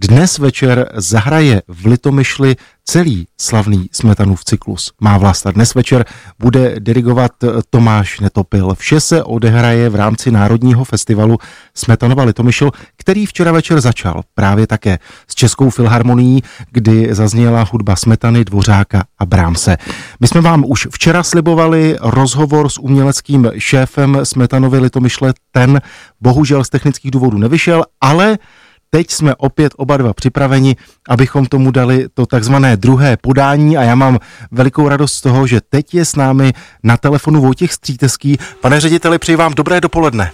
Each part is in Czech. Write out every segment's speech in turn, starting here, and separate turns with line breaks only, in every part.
Dnes večer zahraje v Litomyšli celý slavný Smetanův cyklus. Má vlast a dnes večer bude dirigovat Tomáš Netopil. Vše se odehraje v rámci Národního festivalu Smetanova Litomyšl, který včera večer začal právě také s Českou filharmonií, kdy zazněla hudba Smetany, Dvořáka a Brámse. My jsme vám už včera slibovali rozhovor s uměleckým šéfem Smetanovy Litomyšle. Ten bohužel z technických důvodů nevyšel, ale teď jsme opět oba dva připraveni, abychom tomu dali to takzvané druhé podání a já mám velikou radost z toho, že teď je s námi na telefonu Vojtěch Stříteský. Pane řediteli, přeji vám dobré dopoledne.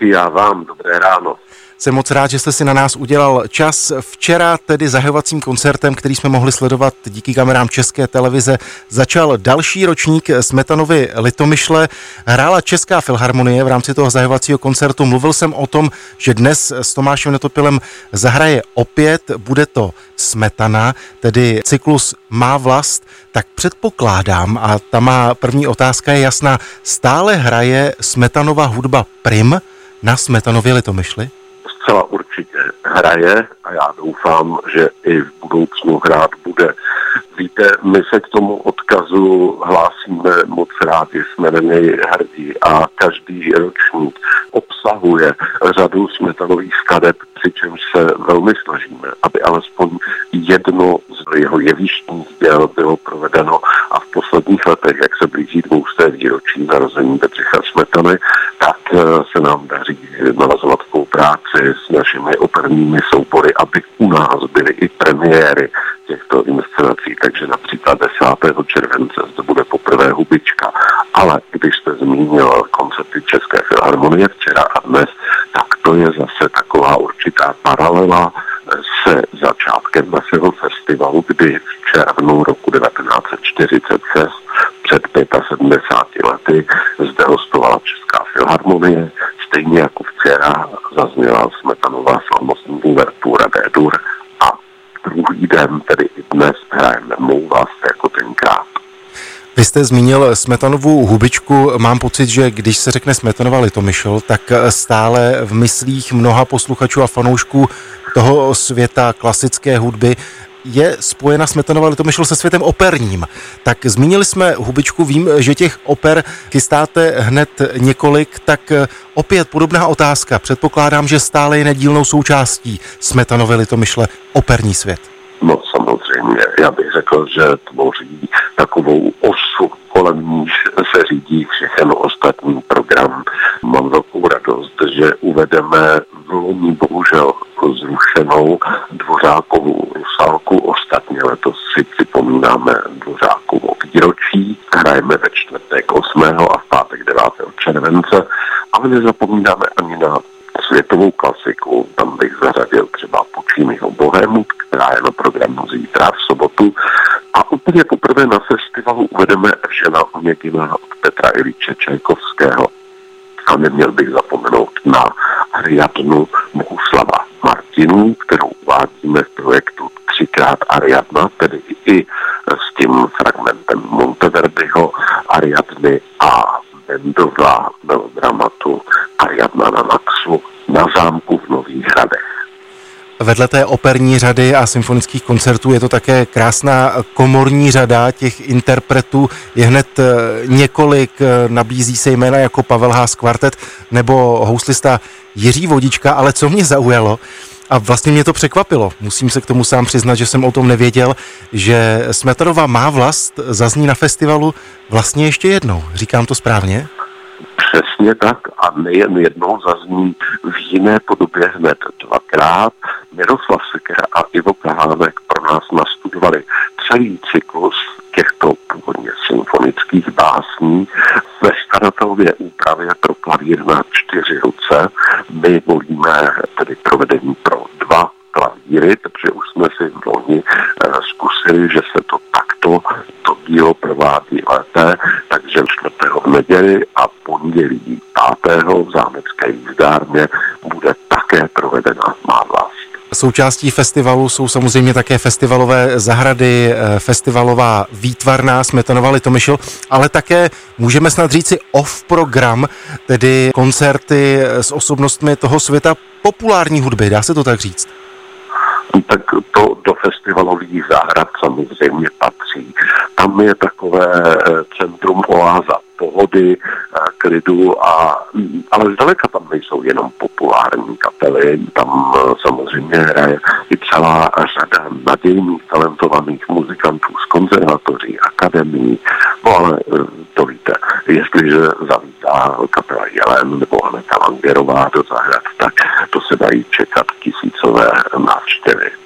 Já vám dobré ráno.
Jsem moc rád, že jste si na nás udělal čas. Včera tedy zahajovacím koncertem, který jsme mohli sledovat díky kamerám České televize, začal další ročník Smetanovy Litomyšle. Hrála Česká filharmonie v rámci toho zahajovacího koncertu. Mluvil jsem o tom, že dnes s Tomášem Netopilem zahraje opět, bude to Smetana, tedy cyklus Má vlast, tak předpokládám, a ta má první otázka je jasná, stále hraje Smetanova hudba Prim na Smetanově Litomyšli?
Zcela určitě hraje a já doufám, že i v budoucnu hrát bude. Víte, my se k tomu odkazu hlásíme moc rádi, jsme na něj hrdí a každý ročník obsahuje řadu smetanových skladeb, přičemž se velmi snažíme, aby alespoň jedno z jeho jevištních děl bylo provedeno a v posledních letech, jak se blíží dvousté výročí narození Bedřicha Smetany, tak eh, se nám daří navazovat spolupráci s našimi operními soubory, aby u nás byly i premiéry těchto inscenací, takže například 10. července zde bude poprvé hubička, ale když jste zmínil koncerty České filharmonie včera a dnes, tak to je zase taková určitá paralela se začátkem našeho festivalu, kdy v červnu roku 1946 před 75 lety zde hostovala Česká filharmonie, stejně jako včera zazněla Smetanová slavnostní uvertura D-dur a druhý den, tedy i dnes, hrajeme mou vlast jako tenkrát.
Vy jste zmínil Smetanovou hubičku. Mám pocit, že když se řekne Smetanova Litomyšl, tak stále v myslích mnoha posluchačů a fanoušků toho světa klasické hudby je spojena Smetanova Litomyšl se světem operním. Tak zmínili jsme hubičku, vím, že těch oper chystáte hned několik, tak opět podobná otázka. Předpokládám, že stále je nedílnou součástí Smetanovy Litomyšle operní svět.
No samozřejmě, já bych řekl, že tvoří takovou osu, kolem níž se řídí všechen ostatní program. Mám velkou radost, že uvedeme v loni bohužel zrušenou Dvořákovou sálku. Ostatně letos si připomínáme Dvořákovo výročí. Hrajeme ve čtvrtek 8. a v pátek 9. července. Ale nezapomínáme ani na světovou klasiku. Tam bych zařadil třeba Pucciniho Bohemu, která je na programu zítra v sobotu. A úplně poprvé na festivalu uvedeme Žena Oněgina od Petra Iliče Čajkovského. A neměl bych zapomenout na Ariadnu Bohuslava Martinu, kterou uvádíme v projektu třikrát Ariadna, tedy i s tím fragmentem Monteverdiho, Ariadny a Mendova melodramatu Ariadna na Maxu na zámku v Nových Hradech.
Vedle té operní řady a symfonických koncertů je to také krásná komorní řada těch interpretů. Je hned eh, několik, eh, nabízí se jména jako Pavel Haas Kvartet nebo houslista Jiří Vodička, ale co mě zaujalo, a vlastně mě to překvapilo. Musím se k tomu sám přiznat, že jsem o tom nevěděl, že Smetanová má vlast zazní na festivalu vlastně ještě jednou. Říkám to správně?
Přesně tak a nejen jednou zazní v jiné podobě hned dvakrát. Miroslav Seker a Ivo Kahánek pro nás nastudovali celý cyklus těchto původně symfonických básní ve skladatelově úpravě pro klavír na čtyři ruce. My volíme tedy provedení pro dva klavíry, takže už jsme si v loni eh, zkusili, že se to takto to dílo provádí lépe, takže čtvrtého v neděli a pondělí 5. v zámecké jízdárně bude také provedena má vlast.
Součástí festivalu jsou samozřejmě také festivalové zahrady, eh, festivalová výtvarná Smetanova Litomyšl, ale také můžeme snad říci off-program, tedy koncerty s osobnostmi toho světa populární hudby, dá se to tak říct?
tak to do festivalových zahrad samozřejmě patří. Tam je takové eh, centrum oáza pohody, eh, klidu, a, ale zdaleka tam nejsou jenom populární kapely, tam eh, samozřejmě hraje i celá řada nadějných, talentovaných muzikantů z konzervatoří, akademií, no ale to víte, jestliže zavítá kapela Jelen nebo Aneta Langerová do zahrad, tak to se dají čekat tisícové návštěvy.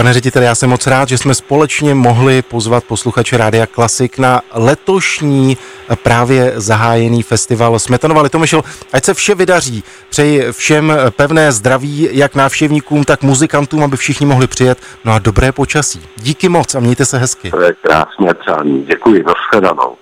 Pane řediteli, já jsem moc rád, že jsme společně mohli pozvat posluchače Rádia Klasik na letošní eh, právě zahájený festival Smetanova Litomyšl. Ať se vše vydaří. Přeji všem eh, pevné zdraví, jak návštěvníkům, tak muzikantům, aby všichni mohli přijet. No a dobré počasí. Díky moc a mějte se hezky.
To je krásně přání. Děkuji, nashledanou.